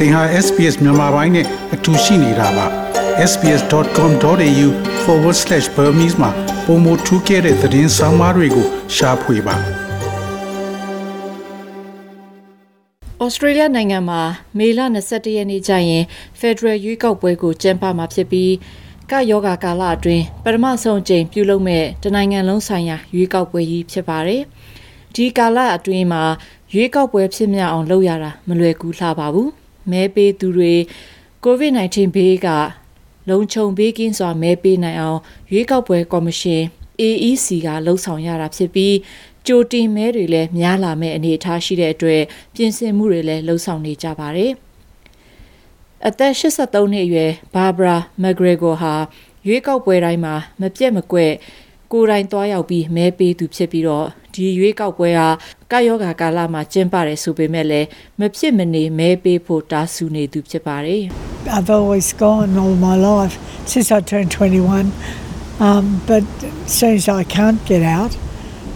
သင်ဟာ SPS မြန်မာပိုင်းနဲ့အတူရှိနေတာပါ sbs.com.au/burmese မှာပုံမထူးခဲ့တဲ့သတင်းစာမားတွေကိုရှားဖွေပါဩစတြေးလျနိုင်ငံမှာမေလ21ရက်နေ့ကျရင် Federal ရွေးကောက်ပွဲကိုကျင်းပမှာဖြစ်ပြီးကယောဂါကာလအတွင်းပထမဆုံးအကြိမ်ပြုလုပ်မဲ့တနိုင်ငံလုံးဆိုင်ရာရွေးကောက်ပွဲကြီးဖြစ်ပါတယ်။ဒီကာလအတွင်းမှာရွေးကောက်ပွဲဖြစ်မြောက်အောင်လုပ်ရတာမလွယ်ကူလှပါဘူး။ မဲပေးသူတွေ COVID-19 ဘေးကလုံခြုံဘေးကင်းစွာမဲပေးနိုင်အောင်ရွေးကောက်ပွဲကော်မရှင် AEC ကလှုံ့ဆော်ရတာဖြစ်ပြီးကြိုတင်မဲတွေလည်းများလာမဲ့အနေအထားရှိတဲ့အတွက်ပြင်ဆင်မှုတွေလည်းလှုံ့ဆော်နေကြပါတယ်။အသက်83နှစ်အရွယ်ဘာဘရာမက်ဂရေဂိုဟာရွေးကောက်ပွဲတိုင်းမှာမပြတ်မကွက် ကိုယ်တိုင်သွားရောက်ပြီးမဲပေးသူဖြစ်ပြီးတော့ဒီရွေးကောက်ပွဲဟာကာယောဂါကာလမှာကျင်းပတယ်ဆိုပေမဲ့လည်းမဖြစ်မနေမဲပေးဖို့တားဆူနေသူဖြစ်ပါတယ် I've always gone all my life since I turned 21 um, but since I can't get out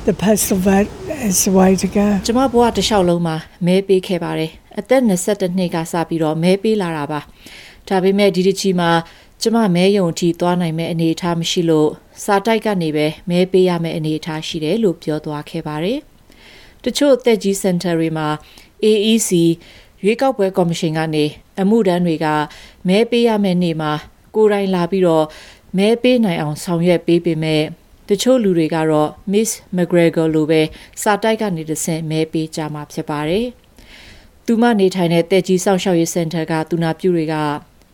the postal vote is the way to go ကျမဘဝတစ်လျှောက်လုံးမှာမဲပေးခဲ့ပါတယ်အသက်22နှစ်ကစပြီးတော့မဲပေးလာတာပါဒါပေမဲ့ဒီတစ်ချီမှာကျမမဲယုံအထိသွားနိုင်မဲ့အနေအထားမရှိလို့ စာတိုက်ကနေပဲမဲပေးရမယ့်အနေအထားရှိတယ်လို့ပြောသွားခဲ့ပါတယ်။တချို့သက်ကြီးစင်တာတွေမှာ AEC ရွေးကောက်ပွဲကော်မရှင်ကနေအမှုတန်းတွေကမဲပေးရမယ့်နေ့မှာကိုယ်တိုင်လာပြီးတော့မဲပေးနိုင်အောင်ဆောင်ရွက်ပေးပေမဲ့တချို့လူတွေကတော့ Miss McGregor လိုပဲစာတိုက်ကနေတဆင့်မဲပေးကြမှာဖြစ်ပါတယ်။သူမနေထိုင်တဲ့တက်ကြီးစောင့်ရှောက်ရေးစင်တာကသူနာပြုတွေက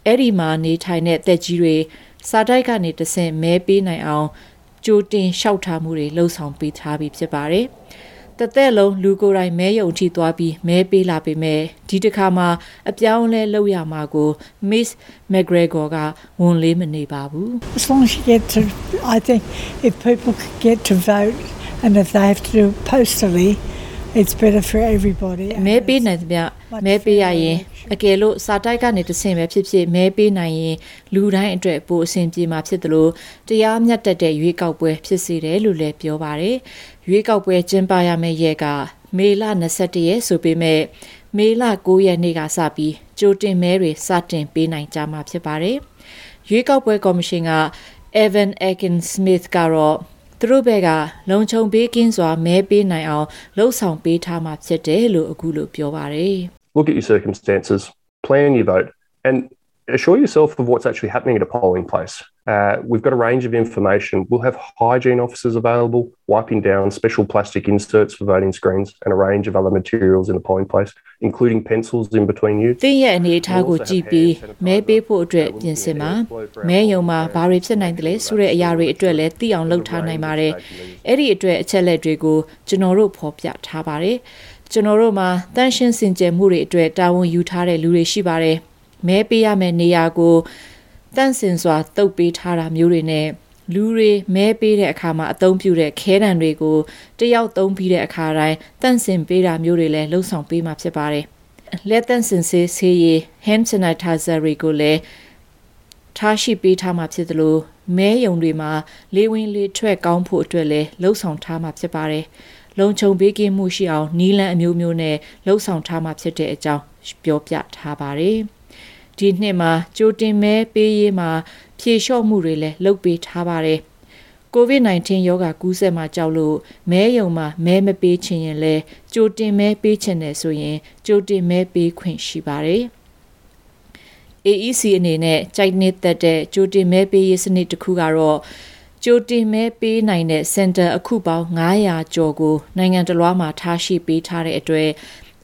အဲ့ဒီမှာနေထိုင်တဲ့တက်ကြီးတွေ စာတိုက်ကနေတဆင့်မဲပေးနိုင်အောင်ကြိုတင်လျှောက်ထားမှုတွေလှုံ့ဆော်ပေးထားပြီးဖြစ်ပါတယ်။တသက်လုံးလူကိုယ်တိုင်မဲယုံထိသွားပြီးမဲပေးလာပေမဲ့ဒီတစ်ခါမှာအပြောင်းလဲလုပ်ရမှာကို Miss McGregor ကဝန်လေးမနေပါဘူး As long as you get to I think if people get to vote and if they have to do it postally it's better for everybody မဲပေးနိုင်သမျှမဲပေးရရင်အကယ်လို့စာတိုက်ကနေတဆင့်ပဲဖြစ်ဖြစ်မဲပေးနိုင်ရင်လူတိုင်းအတွက်ပိုအဆင်ပြေမှာဖြစ်တယ်လို့တရားမျှတတဲ့ရွေးကောက်ပွဲဖြစ်စေတယ်လို့လည်းပြောပါတယ်ရွေးကောက်ပွဲကျင်းပရမယ့်ရက်ကမေလ21ရက်ဆိုပေမဲ့မေလ9ရက်နေ့ကစပြီးကြိုတင်မဲတွေစတင်ပေးနိုင်ကြမှာဖြစ်ပါတယ်ရွေးကောက်ပွဲကော်မရှင်က Evan Akin Smith ကတော့ သူတို့ဘက်ကလုံခြုံပေးကင်းစွာမဲပေးနိုင်အောင်လှုံ့ဆော်ပေးထားမှာဖြစ်တယ်လို့အခုလိုပြောပါတယ် Look at your circumstances, plan your vote, and assure yourself of what's actually happening at a polling place. Uh, we've got a range of information. We'll have hygiene officers available, wiping down special plastic inserts for voting screens, and a range of other materials in the polling place, including pencils in between you. သင်ရဲ့အနေအထားကိုကြည့်ပြီးမဲပေးဖို့အတွက်ပြင်ဆင်ပါမဲယုံမှာဘာတွေဖြစ်နိုင်တယ်လဲဆိုတဲ့အရာတွေအတွက်လည်းသိအောင်လုပ်ထားနိုင်ပါတယ်အဲ့ဒီအတွက်အချက်လက်တွေကိုကျွန်တော်တို့ဖော်ပြထားပါတယ်ကျွန်တော်တို့မှာတန်ရှင်းစင်ကြယ်မှုတွေအတွက်တာဝန်ယူထားတဲ့လူတွေရှိပါတယ် မဲပေးရမယ့်နေရာကိုတန့်စင်စွာတုပ်ပေးထားတာမျိုးတွေနဲ့လူတွေမဲပေးတဲ့အခါမှာအသုံးပြုတဲ့ခဲတံတွေကိုတယောက်သုံးပြီးတဲ့အခါတိုင်းတန့်စင်ပေးတာမျိုးတွေလည်းလှုံ့ဆော်ပေးမှာဖြစ်ပါတယ်။လက်တန့်စင်ဆေးဆေးရည် hand sanitizer တွေကိုလည်းထားရှိပေးထားမှာဖြစ်သလိုမဲယုံတွေမှာလေဝင်လေထွက်ကောင်းဖို့အတွက်လည်းလှုံ့ဆော်ထားမှာဖြစ်ပါတယ်။လုံခြုံပေးကင်းမှုရှိအောင်နီးလန်းအမျိုးမျိုးနဲ့လှုံ့ဆော်ထားမှာဖြစ်တဲ့အကြောင်းပြောပြထားပါတယ်။ ဒီနှစ်မှာကြိုတင်မဲပေးရေးမှာဖြေလျှော့မှုတွေလည်းလုပ်ပေးထားပါတယ်။ COVID-19 ရောဂါကူးစက်မှာကြောက်လို့မဲယုံမှာမဲမပေးချင်ရင်လည်းကြိုတင်မဲပေးချင်တယ်ဆိုရင်ကြိုတင်မဲပေးခွင့်ရှိပါတယ်။ AEC အနေနဲ့ကြိုက်နေသက်တဲ့ကြိုတင်မဲပေးရေးစနစ်တစ်ခုကတော့ကြိုတင်မဲပေးနိုင်တဲ့စင်တာအခုပေါင်း900ကျော်ကိုနိုင်ငံတော်လွှားမှာထားရှိပေးထားတဲ့အတွက်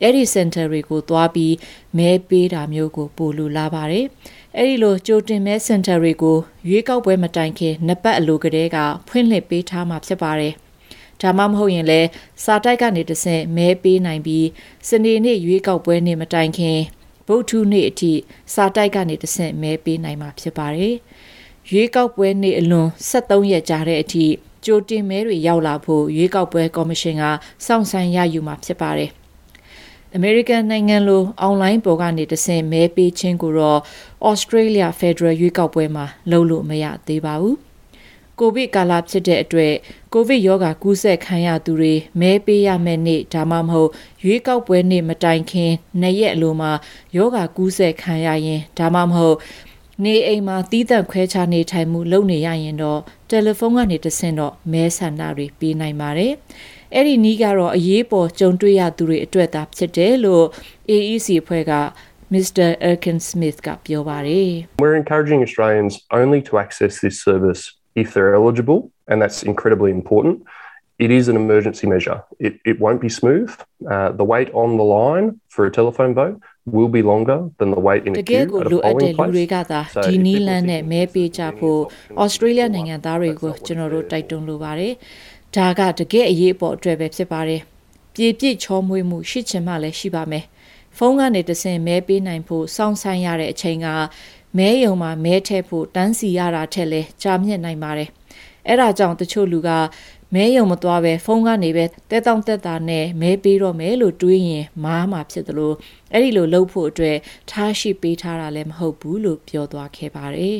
အဲ့ဒီ center တွေကိုသွားပြီးမဲပေးတာမျိုးကိုပို့လူလာပါတယ်။အဲ့ဒီလိုကြိုတင်မဲ center တွေကိုရွေးကောက်ပွဲမတိုင်ခင်နှစ်ပတ်အလိုကတည်းကဖွင့်လှစ်ပေးထားမှာဖြစ်ပါတယ်။ဒါမှမဟုတ်ရင်လည်းစာတိုက်ကနေတဆင့်မဲပေးနိုင်ပြီးစနေနေ့ရွေးကောက်ပွဲနေ့မတိုင်ခင်ဗုဒ္ဓနေ့အထိစာတိုက်ကနေတဆင့်မဲပေးနိုင်မှာဖြစ်ပါတယ်။ရွေးကောက်ပွဲနေ့အလွန်73ရက်ကြာတဲ့အထိကြိုတင်မဲတွေရောက်လာဖို့ရွေးကောက်ပွဲကော်မရှင်ကစောင့်ဆိုင်းရယူမှာဖြစ်ပါတယ်။ အမေရိကန်နိုင်ငံလိုအွန်လိုင်းပေါ်ကနေတဆင့်မဲပေးခြင်းကိုတော့ Australia Federal ရွေးကောက်ပွဲမှာလုပ်လို့မရသေးပါဘူး။ကိုဗစ်ကာလဖြစ်တဲ့အတွက်ကိုဗစ်ရောဂါကူးစက်ခံရသူတွေမဲပေးရမယ့်နေ့ဒါမှမဟုတ်ရွေးကောက်ပွဲနေ့မတိုင်ခင်နှစ်ရက်အလိုမှာရောဂါကူးစက်ခံရရင်ဒါမှမဟုတ် နေအိမ်မှာတီးသန့်ခွဲခြားနေထိုင်မှုလုပ်နေရရင်တော့တယ်လီဖုန်းကနေတဆင့်တော့မဲဆန္ဒတွေပေးနိုင်ပါတယ်။အဲ့ဒီနီးကတော့အရေးပေါ်ကြုံတွေ့ရသူတွေအတွက်သာဖြစ်တယ်လို့ AEC အဖွဲ့က Mr. Erkin Smith ကပြောပါတယ် We're encouraging Australians only to access this service if they're eligible, and that's incredibly important. It is an emergency measure. It, it won't be smooth. Uh, the wait on the line for a telephone vote will be longer than the wait in တ a ကယ် queue ကို at a လိုအပ်တဲ့ polling လူတွေက place. သာ So ဒီ if နီး people လန်း think နဲ့ it's မဲပေးကြဖို့ any option ဩစတြေးလျ for နိုင်ငံ one, သားတွေကို that's not ကျွန်တော်တို့ what တိုက်တွန်းလိုပါတယ်။ဒါကတကယ်အရေးပေါ်အတွက်ပဲဖြစ်ပါတယ်။ပြေပြည့်ချောမွေ့မှုရှိချင်မှလည်းရှိပါမယ်။ဖုန်းကနေတဆင့်မဲပေးနိုင်ဖို့စောင့်ဆိုင်းရတဲ့အချိန်ကမဲယုံမှာမဲထည့်ဖို့တန်းစီရတာထက်လည်းကြာမြင့်နိုင်ပါတယ်။အဲ့ဒါကြောင့်တချို့လူက မဲယုံမသွားပဲဖုန်းကနေပဲတဲတောင့်တက်တာနဲ့မဲပေးတော့မယ်လို့တွေးရင်မားမှာဖြစ်သလိုအဲ့ဒီလိုလုပ်ဖို့အတွက်ထားရှိပေးထားတာလည်းမဟုတ်ဘူးလို့ပြောသွားခဲ့ပါတယ်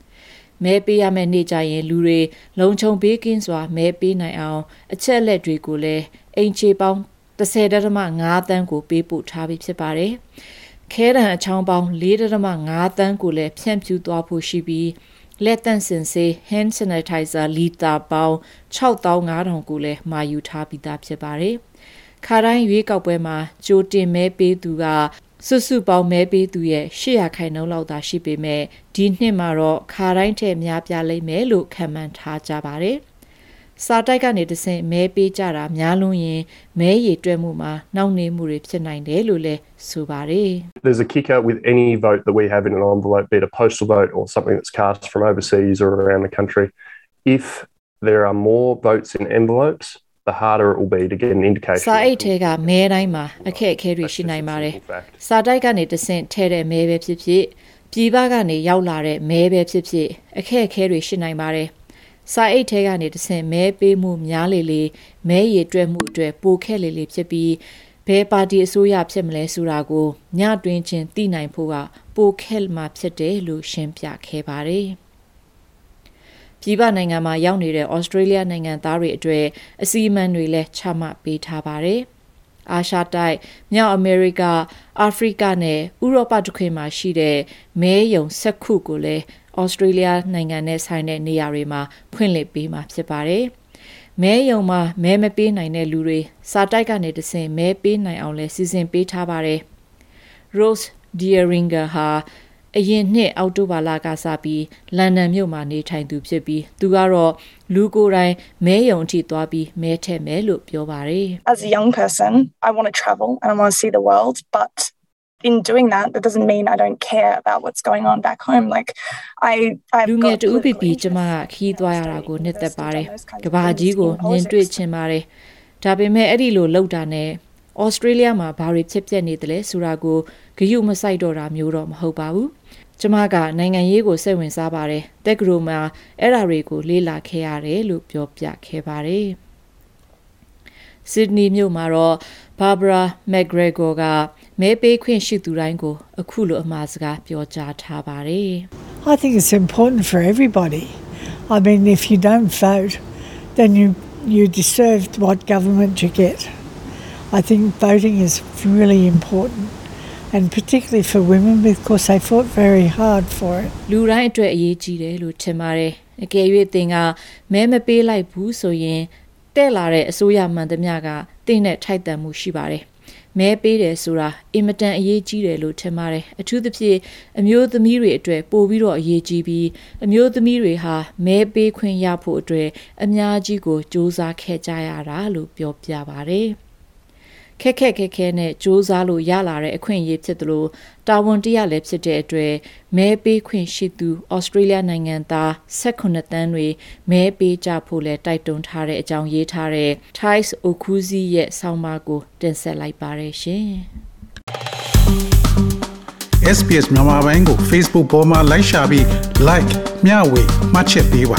။မဲပေးရမယ့်နေ့ကျရင်လူတွေလုံခြုံပေးကင်းစွာမဲပေးနိုင်အောင်အချက်အလက်တွေကိုလည်းအင်ချေပေါင်း30.5တန်းကိုပေးပို့ထားပြီးဖြစ်ပါတယ်။ခဲတံအချောင်းပေါင်း4.5တန်းကိုလည်းဖြန့်ဖြူးသွားဖို့ရှိပြီး လက်တန့်စင်စေး hand sanitizer လီတာပေါင်း6500ကိုလည်းမှာယူထားပြီးသားဖြစ်ပါတယ်။ခါတိုင်းရွေးကောက်ပွဲမှာကြိုတင်မဲပေးသူကစုစုပေါင်းမဲပေးသူရဲ့800ခိုင်နှုန်းလောက်သာရှိပေမဲ့ဒီနှစ်မှာတော့ခါတိုင်းထက်များပြားလိမ့်မယ်လို့ခန့်မှန်းထားကြပါတယ်။ စာတိုက်ကနေတဆင့်မဲပေးကြတာများလွန်းရင်မဲရည်တွက်မှုမှာနှောင့်နှေးမှုတွေဖြစ်နိုင်တယ်လို့လည်းဆိုပါတယ်။ There's a kicker with any vote that we have in an envelope, be it a postal vote or something that's cast from overseas or around the country. If there are more votes in envelopes, the harder it will be to get an indication. စာအိတ်ထဲကမဲတိုင်းမှာအခက်အခဲတွေရှိနိုင်ပါတယ်။စာတိုက်ကနေတဆင့်ထဲတဲ့မဲပဲဖြစ်ဖြစ်ပြည်ပကနေရောက်လာတဲ့မဲပဲဖြစ်ဖြစ်အခက်အခဲတွေရှိနိုင်ပါတယ်။ စာအိတ်ထဲကနေတဆင့်မဲပေးမှုများလေလေမဲရည်တွက်မှုအတွက်ပိုခက်လေလေဖြစ်ပြီးဘယ်ပါတီအစိုးရဖြစ်မလဲဆိုတာကိုညတွင်ချင်းသိနိုင်ဖို့ကပိုခက်မှာဖြစ်တယ်လို့ရှင်းပြခဲ့ပါတယ်။ပြည်ပနိုင်ငံမှာရောက်နေတဲ့ဩစတြေးလျနိုင်ငံသားတွေအတွေ့အစီအမံတွေလည်းချမှတ်ပေးထားပါတယ်။ အာရှတိုက်မြောက်အမေရိကအာဖရိကနဲ့ဥရောပတခွင်မှာရှိတဲ့မဲယုံဆက်ခုကိုလည်းဩစတြေးလျနိုင်ငံနဲ့ဆိုင်တဲ့နေရာတွေမှာဖွင့်လှစ်ပေးမှာဖြစ်ပါတယ်။မဲယုံမှာမဲမပေးနိုင်တဲ့လူတွေစာတိုက်ကနေတဆင့်မဲပေးနိုင်အောင်လဲစီစဉ်ပေးထားပါတယ်။ Rose Deeringer ဟာ အရင်နှစ်အောက်တိုဘာလကစပြီးလန်ဒန်မြို့မှာနေထိုင်သူဖြစ်ပြီးသူကတော့လူကိုယ်တိုင်မဲယုံအထိသွားပြီးမဲထည့်မယ်လို့ပြောပါတယ် as a young person, I want to travel and I want to see the world, but in doing that, that doesn't mean I don't care about what's going on back home. Like I, I've လူငယ် got တူ political ပီပီကျမက interest, ခီးသွားရတာကိုနှစ်သက်ပါတယ်ကဘာကြီးကို in မြင်တွေ့ politics. ချင်ပါတယ်ဒါပေမဲ့အဲ့ဒီလိုလောက်တာနဲ့ ဩစတြေးလျမှာဘာတွေဖြစ်ပျက်နေတယ်လဲဆိုတာကိုဂရုမစိုက်တော့တာမျိုးတော့မဟုတ်ပါဘူးကျမကနိုင်ငံရေးကိုစိတ်ဝင်စားပါတယ်တက်ကရိုမှာအဲ့ဒါတွေကိုလေ့လာခဲ့ရတယ်လို့ပြောပြခဲ့ပါတယ်ဆစ်ဒနီမြို့မှာတော့ဘာဘရာမက်ဂရဂေါကမဲပေးခွင့်ရှိသူတိုင်းကိုအခုလိုအမှားစကားပြောကြားထားပါတယ် I think it's important for everybody. I mean, if you don't vote, then you you deserved what government you get. I think voting is really important, and particularly for women because they fought very hard for it. လူတိုင်းအတွက်အရေးကြီးတယ်လို့ထင်ပါတယ်အကယ်၍သင်ကမဲမပေးလိုက်ဘူးဆိုရင်တဲ့လာတဲ့အစိုးရမှန်သမျှကတင်းနဲ့ထိုက်တန်မှုရှိပါတယ်မဲပေးတယ်ဆိုတာအင်မတန်အရေးကြီးတယ်လို့ထင်ပါတယ်အထူးသဖြင့်အမျိုးသမီးတွေအတွက်ပိုပြီးတော့အရေးကြီးပြီးအမျိုးသမီးတွေဟာမဲပေးခွင့်ရဖို့အတွက်အများကြီးကိုစူးစမ်းခဲ့ကြရတာလို့ပြောပြပါတယ် ခက်ခက်ခဲခဲနဲ့စူးစမ်းလို့ရလာတဲ့အခွင့်အရေးဖြစ်သလိုတာဝန်တရားလည်းဖြစ်တဲ့အတွက်မဲပေးခွင့်ရှိသူဩစတြေးလျနိုင်ငံသား18တန်းတွေမဲပေးကြဖို့လည်းတိုက်တွန်းထားတဲ့အကြောင်းရေးထားတဲ့ Thais Okuzi ရဲ့ဆောင်းပါးကိုတင်ဆက်လိုက်ပါရရှင်။ SPS မြန်မာပိုင်းကို Facebook ပေါ်မှာ like ရှာပြီး like မျှဝေမှတ်ချက်ပေးပါ